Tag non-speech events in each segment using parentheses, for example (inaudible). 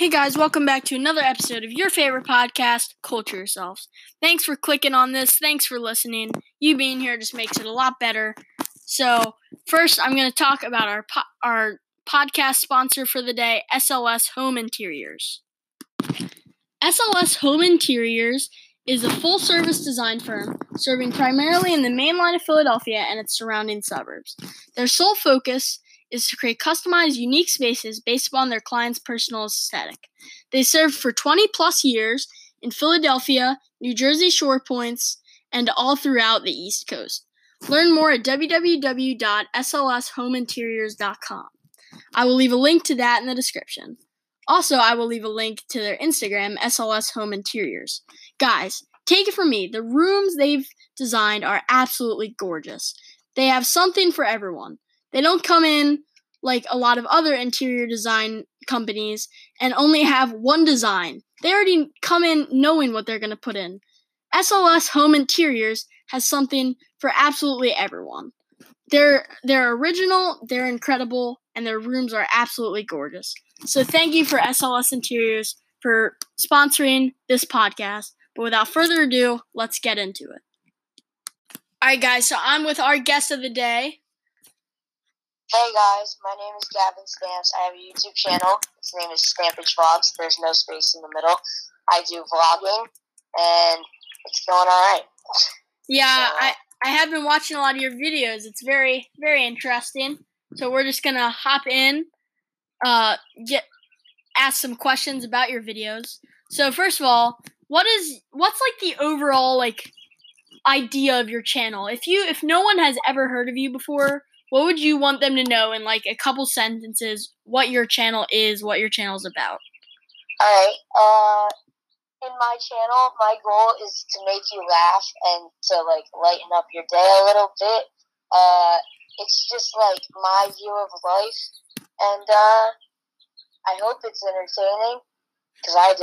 Hey guys, welcome back to another episode of your favorite podcast, Culture Yourselves. Thanks for clicking on this. Thanks for listening. You being here just makes it a lot better. So, first, I'm going to talk about our po- our podcast sponsor for the day, SLS Home Interiors. SLS Home Interiors is a full service design firm serving primarily in the main line of Philadelphia and its surrounding suburbs. Their sole focus is to create customized, unique spaces based upon their client's personal aesthetic. They served for 20 plus years in Philadelphia, New Jersey shore points, and all throughout the East Coast. Learn more at www.slshomeinteriors.com. I will leave a link to that in the description. Also, I will leave a link to their Instagram, SLS Home Interiors. Guys, take it from me, the rooms they've designed are absolutely gorgeous. They have something for everyone. They don't come in like a lot of other interior design companies and only have one design. They already come in knowing what they're going to put in. SLS Home Interiors has something for absolutely everyone. They're they're original, they're incredible, and their rooms are absolutely gorgeous. So thank you for SLS Interiors for sponsoring this podcast. But without further ado, let's get into it. All right, guys. So I'm with our guest of the day. Hey guys, my name is Gavin Stamps. I have a YouTube channel. Its name is Stampage Vlogs. There's no space in the middle. I do vlogging, and it's going all right. Yeah, so, I I have been watching a lot of your videos. It's very very interesting. So we're just gonna hop in, uh, get ask some questions about your videos. So first of all, what is what's like the overall like idea of your channel? If you if no one has ever heard of you before what would you want them to know in like a couple sentences what your channel is, what your channel is about? All right. Uh, in my channel, my goal is to make you laugh and to like lighten up your day a little bit. Uh, it's just like my view of life, and uh, I hope it's entertaining because I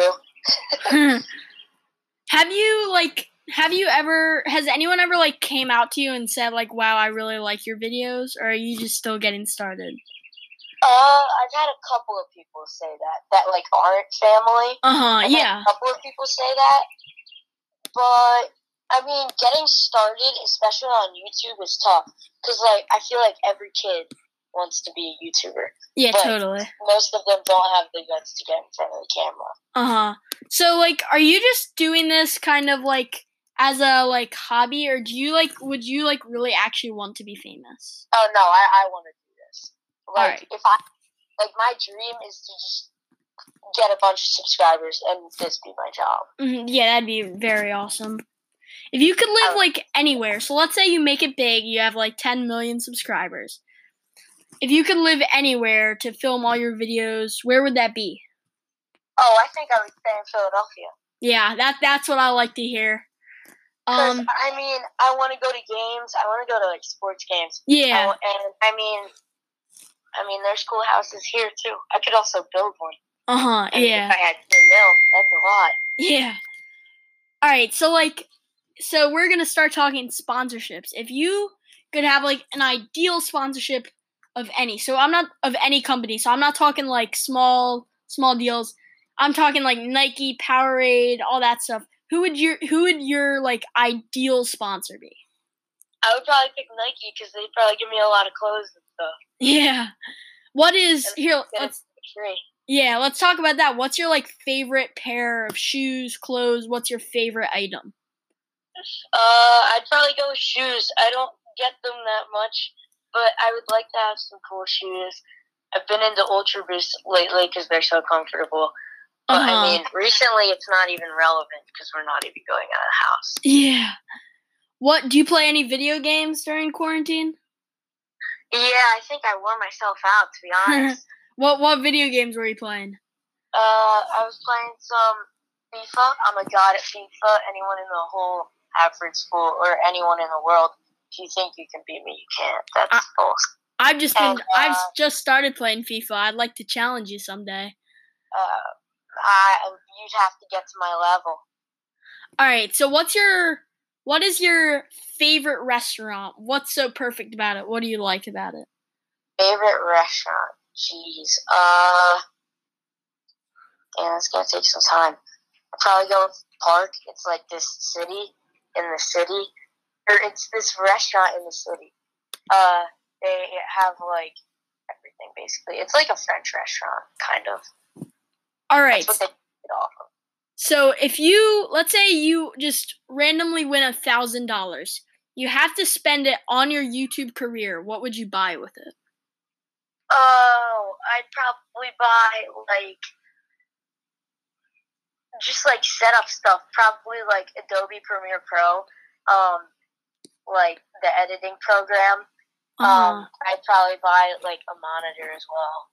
do. (laughs) Have you like have you ever has anyone ever like came out to you and said like wow i really like your videos or are you just still getting started? Uh i've had a couple of people say that that like aren't family. Uh-huh I've yeah a couple of people say that. But i mean getting started especially on youtube is tough. Because like i feel like every kid wants to be a youtuber. Yeah totally. most of them don't have the guts to get in front of the camera. Uh-huh. So like are you just doing this kind of like as a like hobby or do you like would you like really actually want to be famous? Oh no i, I want to do this. Like right. if i like my dream is to just get a bunch of subscribers and this be my job. Mm-hmm. yeah that'd be very awesome. If you could live like anywhere so let's say you make it big you have like 10 million subscribers. If you could live anywhere to film all your videos where would that be? Oh i think i would stay in philadelphia. Yeah that that's what i like to hear um, I mean, I want to go to games. I want to go to like sports games. Yeah. Oh, and I mean, I mean, there's schoolhouses here too. I could also build one. Uh huh. Yeah. If I had ten mil, that's a lot. Yeah. All right. So like, so we're gonna start talking sponsorships. If you could have like an ideal sponsorship of any, so I'm not of any company. So I'm not talking like small small deals. I'm talking like Nike, Powerade, all that stuff who would your who would your like ideal sponsor be? I would probably pick Nike because they'd probably give me a lot of clothes and stuff. Yeah. What is here? Let's free. Yeah, let's talk about that. What's your like favorite pair of shoes, clothes? What's your favorite item? Uh, I'd probably go with shoes. I don't get them that much, but I would like to have some cool shoes. I've been into Ultra Boost lately because they're so comfortable. But uh-huh. I mean, recently it's not even relevant because we're not even going out of the house. Yeah. What do you play any video games during quarantine? Yeah, I think I wore myself out to be honest. (laughs) what what video games were you playing? Uh, I was playing some FIFA. I'm a god at FIFA. Anyone in the whole Haverford school or anyone in the world, if you think you can beat me, you can't. That's I, false. I've just been. uh, I've just started playing FIFA. I'd like to challenge you someday. Uh, I you'd have to get to my level. All right. So what's your what is your favorite restaurant? What's so perfect about it? What do you like about it? Favorite restaurant? Jeez. Uh and it's gonna take some time. I'll probably go with Parc. It's like this city in the city, or it's this restaurant in the city. Uh, they have like everything basically. It's like a French restaurant, kind of. All right. That's what they get off of. So if you let's say you just randomly win a thousand dollars, you have to spend it on your YouTube career. What would you buy with it? Oh, I'd probably buy like just like setup stuff. Probably like Adobe Premiere Pro, um, like the editing program. Uh, Um, I'd probably buy like a monitor as well.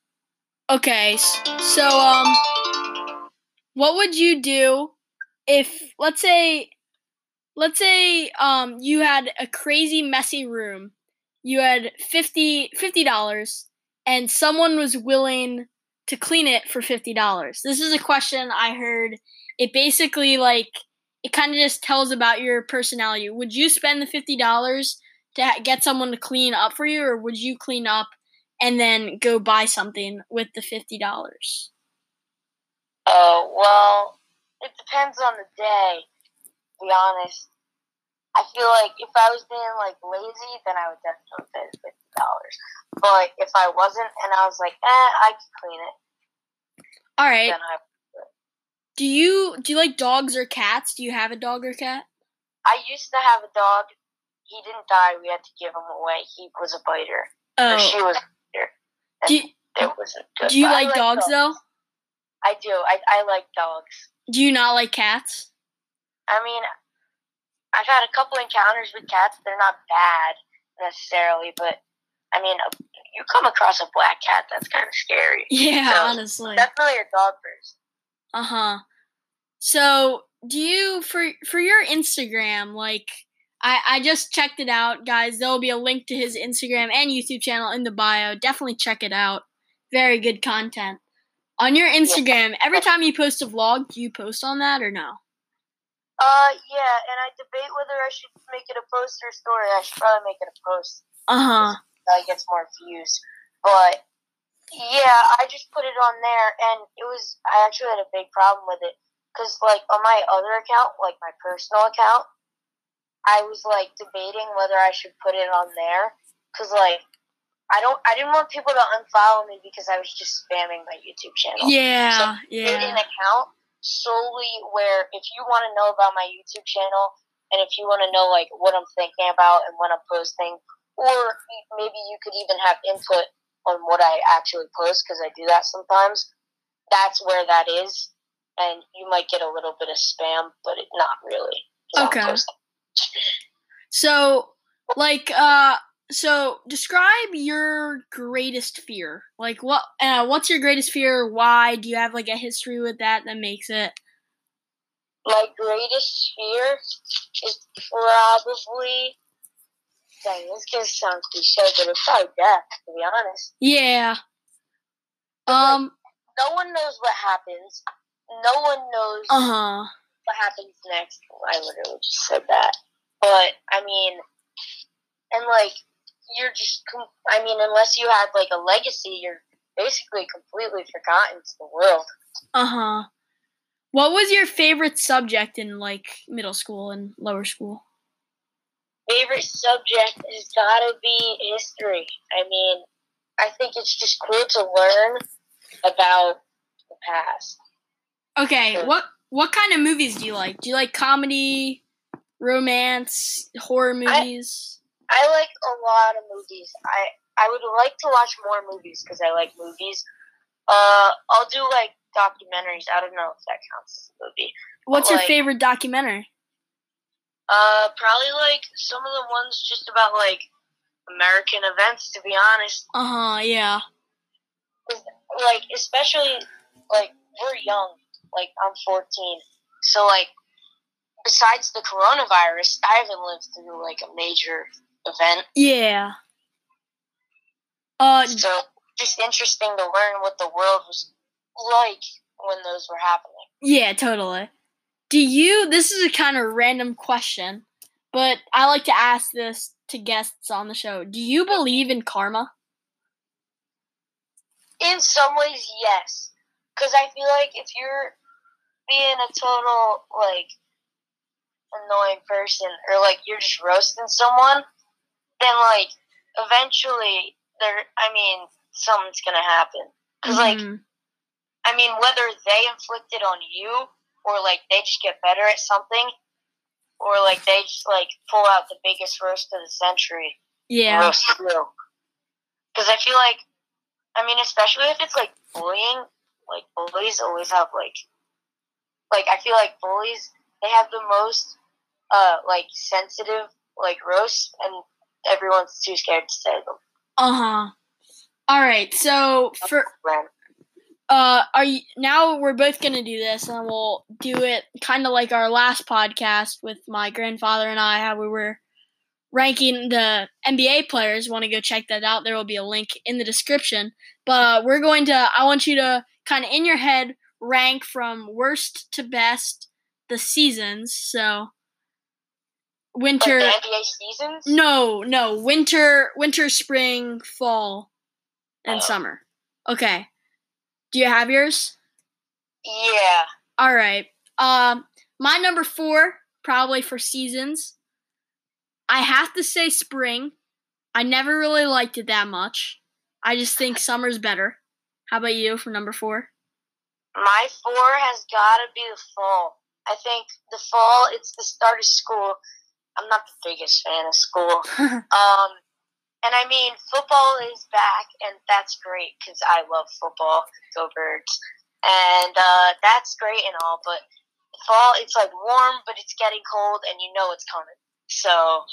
Okay. So um, what would you do if let's say let's say um you had a crazy messy room, you had 50 dollars, and someone was willing to clean it for fifty dollars. This is a question I heard. It basically like it kind of just tells about your personality. Would you spend the fifty dollars to get someone to clean up for you, or would you clean up and then go buy something with the fifty dollars? Oh well, it depends on the day. To be honest, I feel like if I was being like lazy, then I would definitely pay the fifty dollars. But if I wasn't, and I was like, eh, I could clean it, All right. then I. Do you do you like dogs or cats? Do you have a dog or cat? I used to have a dog. He didn't die. We had to give him away. He was a biter, or she Oh, was a biter. And do you, (laughs) it wasn't good. do you I like dogs though? I do. I I like dogs. Do you not like cats? I mean, I've had a couple encounters with cats. They're not bad necessarily, but I mean, a- you come across a black cat, that's kind of scary. (laughs) Yeah, So, honestly. Definitely a dog person. Uh huh. So, do you for for your Instagram like? I, I just checked it out, guys. There will be a link to his Instagram and YouTube channel in the bio. Definitely check it out. Very good content. On your Instagram, every time you post a vlog, do you post on that or no? Uh, yeah, and I debate whether I should make it a post or a story. I should probably make it a post. Uh huh. That gets more views. But yeah, I just put it on there, and it was. I actually had a big problem with it because, like, on my other account, like my personal account, I was like debating whether I should put it on there because, like, I don't. I didn't want people to unfollow me because I was just spamming my YouTube channel. Yeah, Made an account solely where if you want to know about my YouTube channel and if you want to know like what I'm thinking about and when I'm posting, or maybe you could even have input on what I actually post because I do that sometimes. That's where that is, and you might get a little bit of spam, but it, not really. Okay. So, like, uh, so describe your greatest fear. Like, what? Uh, what's your greatest fear? Why? Do you have like a history with that that makes it? My greatest fear is probably. Dang, this gonna sound cliche, but it's probably death. To be honest. Yeah. Um. no one knows what happens. No one knows Uh huh. What happens next. I literally just said that. But I mean, and like you're just. com- I mean, unless you had like a legacy, you're basically completely forgotten to the world. Uh huh. What was your favorite subject in like middle school and lower school? Favorite subject has gotta be history. I mean, I think it's just cool to learn about the past. Okay. What What kind of movies do you like? Do you like comedy, romance, horror movies? I like a lot of movies. I I would like to watch more movies because I like movies. Uh, I'll do like documentaries. I don't know if that counts as a movie. What's your like- favorite documentary? Uh, probably like some of the ones just about like American events. To be honest, Uh huh. Yeah. like especially like we're young. Like I'm 14, so like besides the coronavirus, I haven't lived through like a major event. Yeah. Uh, So just interesting to learn what the world was like when those were happening. yeah, totally. Do you? This is a kind of random question, but I like to ask this to guests on the show. Do you believe in karma? In some ways, yes. Because I feel like if you're being a total like annoying person or like you're just roasting someone, then like eventually there. I mean, something's gonna happen. Because like, Mhm. I mean, whether they inflict it on you or like they just get better at something, or like they just like pull out the biggest roast of the century. yeah. roast. Because I feel like, I mean, especially if it's like bullying, like bullies always have like, like I feel like bullies they have the most uh like sensitive like roasts, and everyone's too scared to say them. Uh huh. All right. So for uh, are you now? We're both gonna do this, and we'll do it kind of like our last podcast with my grandfather and I, how we were ranking the NBA players. Want to go check that out? There will be a link in the description. But uh, we're going to. I want you to kind of in your head rank from worst to best the seasons. So Like winter. the NBA seasons. No, no. Winter, winter, spring, fall, and Oh. summer. Okay. Do you have yours? Yeah. All right. Um, my number four, probably for seasons. I have to say spring. I never really liked it that much. I just think (laughs) summer's better. How about you for number four? My four has got to be the fall. I think the fall, it's the start of school. I'm not the biggest fan of school. (laughs) Um, and I mean, football is back, and that's great because I love football. Go Birds! And uh, that's great and all, but fall, it's like warm, but it's getting cold, and you know it's coming. So,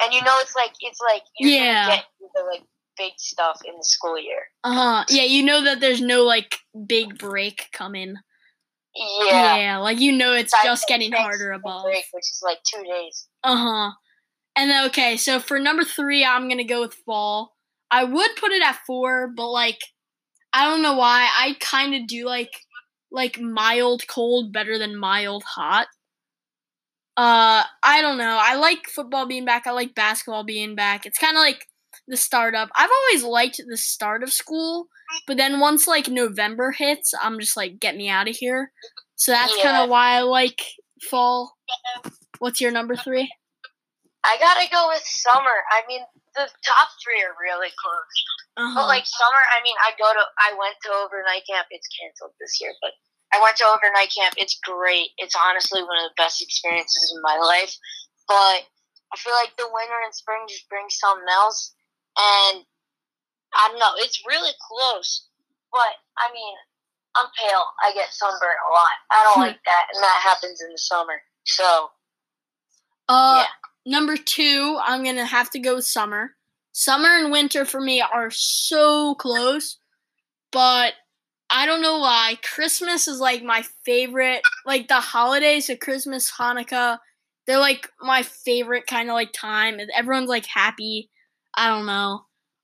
and you know it's like it's like you're Yeah. the like big stuff in the school year. Uh huh. Yeah, you know that there's no like big break coming. Yeah. Yeah, like you know it's Besides just getting harder above. break, which is like two days. Uh huh. And then okay, so for number three, I'm gonna go with fall. I would put it at four, but like I don't know why. I kind of do like like mild cold better than mild hot. Uh, I don't know. I like football being back. I like basketball being back. It's kind of like the start startup. I've always liked the start of school, but then once like November hits, I'm just like get me out of here. So that's kind of why I like fall. What's your number three? I gotta go with summer. I mean, the top three are really close. Uh-huh. But like summer, I mean, I go to, I went to overnight camp. It's canceled this year, but I went to overnight camp. It's great. It's honestly one of the best experiences in my life. But I feel like the winter and spring just bring something else, and I don't know. It's really close, but I mean, I'm pale. I get sunburned a lot. I don't Hmm. like that, and that happens in the summer. So Uh, Yeah. number two, I'm gonna have to go with summer. Summer and winter for me are so close, but I don't know why. Christmas is like my favorite. Like the holidays, so Christmas, Hanukkah, they're like my favorite kind of like time. Everyone's like happy. I don't know.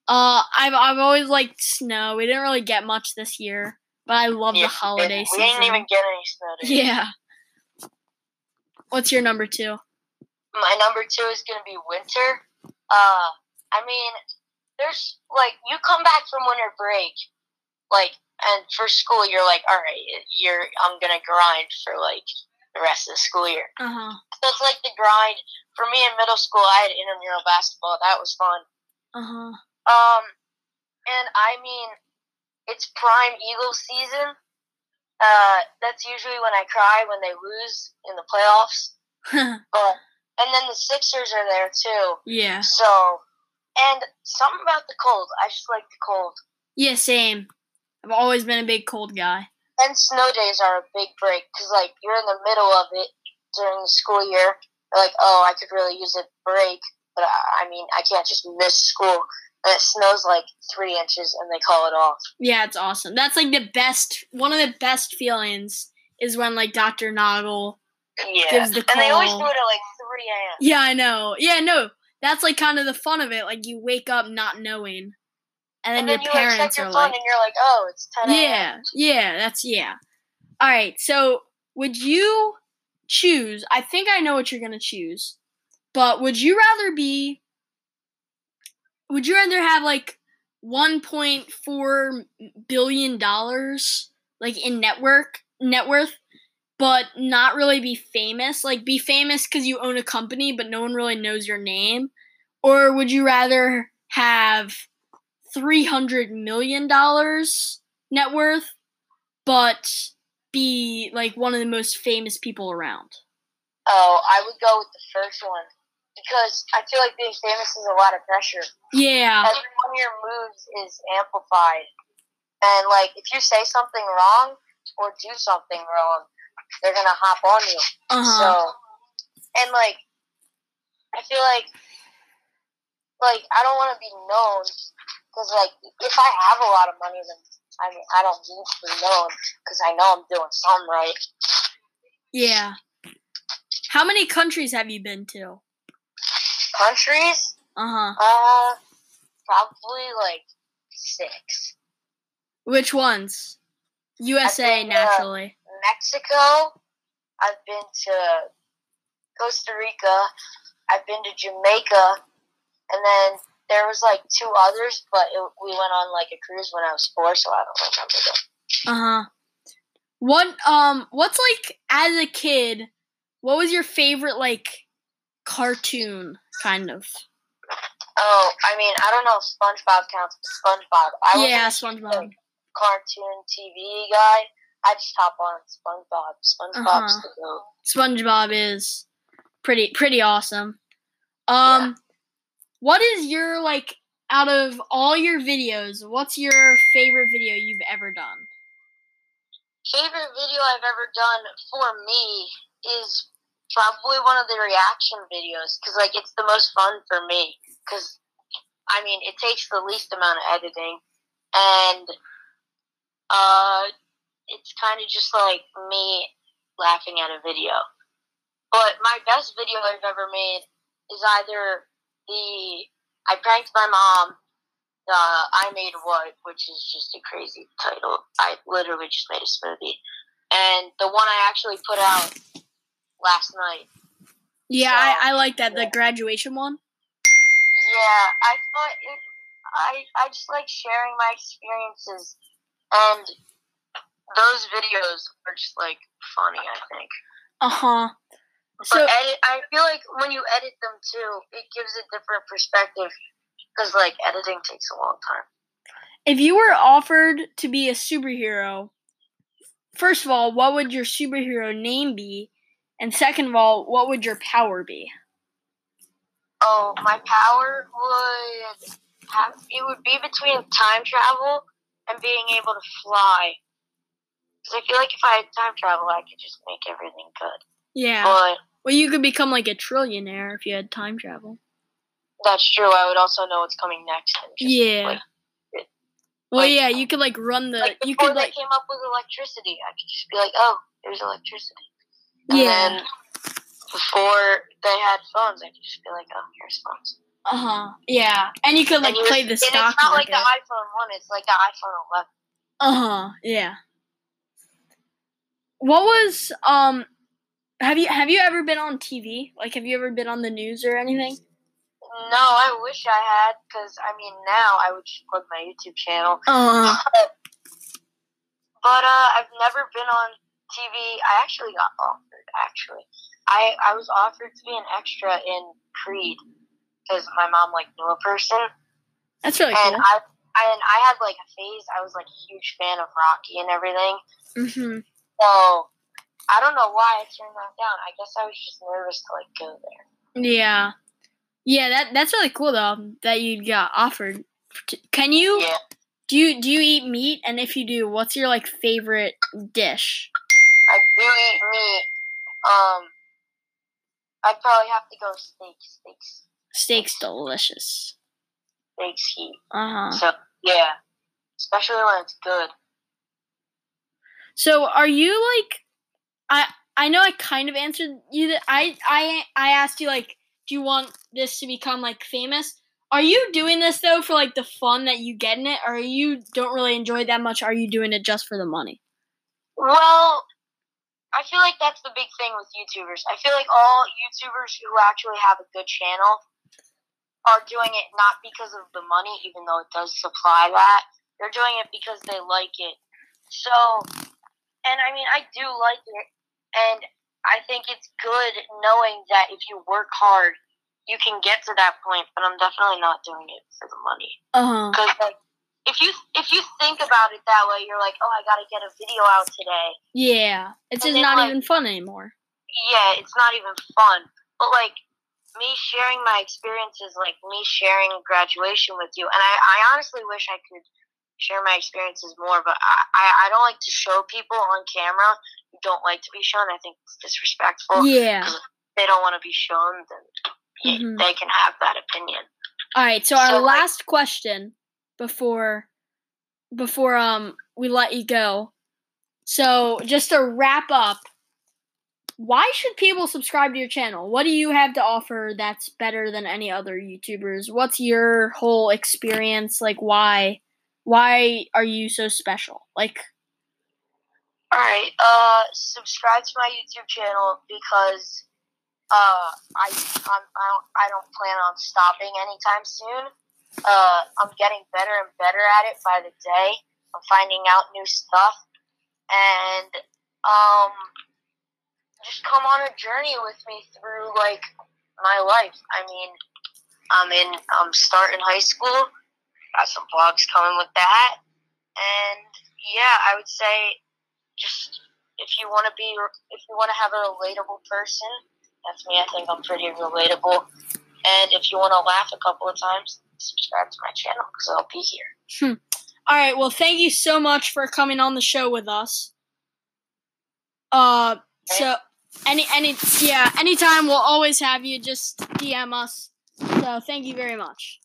Uh, I've I've always liked snow. We didn't really get much this year, but I love yeah, the holiday we season. didn't even get any snow. Today. yeah. What's your number two? my number two is gonna be winter. Uh, I mean, there's like you come back from winter break, like, and for school you're like, all right, you're I'm gonna grind for like the rest of the school year. Uh huh. So it's like the grind. For me in middle school, I had intramural basketball. That was fun. Uh huh. Um, and I mean, it's prime Eagles season. Uh, that's usually when I cry when they lose in the playoffs. (laughs) But and then the Sixers are there too. yeah. So, and something about the cold. I just like the cold. Yeah, same. I've always been a big cold guy. And snow days are a big break because, like, you're in the middle of it during the school year. You're like, oh, I could really use a break, but I, I mean, I can't just miss school. And it snows like three inches, and they call it off. Yeah, it's awesome. That's like the best. One of the best feelings is when like Dr. Noggle. Yeah, Gives the call. and they always do it at like three a.m. Yeah, I know. Yeah, no. That's like kind of the fun of it. Like you wake up not knowing, and then, And then your you like parents your are phone, like, and you're like, oh, it's ten a.m. yeah, yeah. That's yeah. All right. So would you choose? I think I know what you're gonna choose, but would you rather be? Would you rather have like 1.4 billion dollars like in network net worth, but not really be famous? Like be famous because you own a company, but no one really knows your name, or would you rather have three hundred million dollars net worth, but be like one of the most famous people around? Oh, I would go with the first one because I feel like being famous is a lot of pressure. Yeah. Every one of your moves is amplified, and like if you say something wrong or do something wrong, they're gonna hop on you. Uh-huh. So, and like, I feel like, like I don't want to be known because like if I have a lot of money, then I mean I don't need to be known because I know I'm doing something right. Yeah. How many countries have you been to? Countries, Uh huh. uh, probably like six. Which ones? USA, naturally. Mexico. I've been to Costa Rica. I've been to Jamaica, and then there was like two others, but it, we went on like a cruise when I was four, so I don't remember them. Uh huh. What um? What's like as a kid? What was your favorite like cartoon kind of? Oh, I mean, I don't know if SpongeBob counts, but SpongeBob. I yeah, SpongeBob. cartoon TV guy. I just hop on SpongeBob. SpongeBob's Uh-huh. the goat. SpongeBob is pretty pretty awesome. Um, what is your like out of all your videos? What's your favorite video you've ever done? Favorite video I've ever done for me is probably one of the reaction videos because like it's the most fun for me because I mean it takes the least amount of editing and uh it's kind of just like me laughing at a video. But my best video I've ever made is either the I pranked my mom I made what, which is just a crazy title. I literally just made a smoothie, and the one I actually put out last night. Yeah, So, I, I like that the graduation one. Yeah, I thought it. I I just like sharing my experiences, and those videos are just like funny. I think. Uh huh. So edit, I feel like when you edit them too, it gives a different perspective because like editing takes a long time. if you were offered to be a superhero, first of all, what would your superhero name be? And second of all, what would your power be? Oh, my power would have it would be between time travel and being able to fly. Because I feel like if I had time travel, I could just make everything good. Yeah. But Well, you could become like a trillionaire if you had time travel. that's true. I would also know what's coming next. Yeah. Like, Well, like- yeah, you could like run the. like you before could they like. came up with electricity, I could just be like, "Oh, there's electricity." And Yeah. then before they had phones, I could just be like, "Oh, here's phones." Uh huh. Yeah, and you could like you- play the and stock It's not like the iPhone one; it's like the iPhone 11. Uh huh. Yeah. What was um? Have you have you ever been on TV? Like, have you ever been on the news or anything? No, I wish I had, because I mean, now I would just plug my YouTube channel. Uh. (laughs) But uh, I've never been on TV. I actually got offered. Actually, I I was offered to be an extra in Creed because my mom like knew a person, That's really and cool. I and I had like a phase. I was like a huge fan of Rocky and everything. hmm So I don't know why I turned that down. I guess I was just nervous to like go there. Yeah. Yeah. That that's really cool though that you got offered. Can you Yeah. do you do you eat meat? And if you do, what's your like favorite dish? I do eat meat. Um, I'd probably have to go steak. Steaks. Steak's delicious. Steaks heat. Uh huh. So yeah, especially when it's good. So are you like I I know I kind of answered you that I I I asked you like do you want this to become like famous? Are you doing this though for like the fun that you get in it or you don't really enjoy it that much are you doing it just for the money? Well, I feel like that's the big thing with YouTubers. I feel like all YouTubers who actually have a good channel are doing it not because of the money, even though it does supply that. They're doing it because they like it. So and I mean, I do like it, and I think it's good knowing that if you work hard, you can get to that point. But I'm definitely not doing it for the money. Uh-huh. Because like, if you if you think about it that way, you're like, oh, I got to get a video out today. Yeah, it's And just not like- even fun anymore. Yeah, it's not even fun. But like me sharing my experiences, like me sharing graduation with you, and I, I honestly wish I could share my experiences more, but I, I, I don't like to show people on camera who don't like to be shown. I think it's disrespectful. Yeah. They don't want to be shown, then Mhm. they can have that opinion. All right. So our like- last question before before um we let you go. So just to wrap up, why should people subscribe to your channel? What do you have to offer that's better than any other YouTubers? What's your whole experience like? Why why are you so special? Like All right, uh, subscribe to my YouTube channel because uh, I I'm, I don't I don't plan on stopping anytime soon. Uh, I'm getting better and better at it by the day. I'm finding out new stuff, and um, just come on a journey with me through like my life. I mean, I'm in I'm starting high school. Got some vlogs coming with that, and yeah, I would say just if you want to be if you want to have a relatable person that's me i think i'm pretty relatable and if you want to laugh a couple of times subscribe to my channel because i'll be here All right. Well, thank you so much for coming on the show with us. Uh, so any any yeah, anytime we'll always have you. Just DM us. So thank you very much.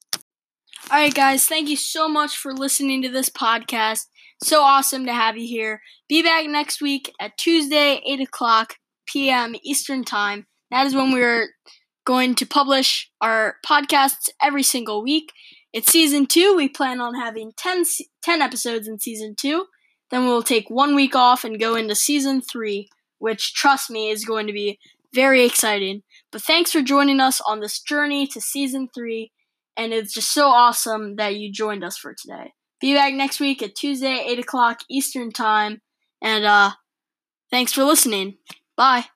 All right, guys. Thank you so much for listening to this podcast. So awesome to have you here. Be back next week at Tuesday, eight o'clock p.m. Eastern time. That is when we're going to publish our podcasts every single week. It's season two. We plan on having 10, 10 episodes in season two. Then we'll take one week off and go into season three, which, trust me, is going to be very exciting. But thanks for joining us on this journey to season three. And it's just so awesome that you joined us for today. Be back next week at Tuesday, 8 o'clock Eastern Time. And uh, thanks for listening. Bye.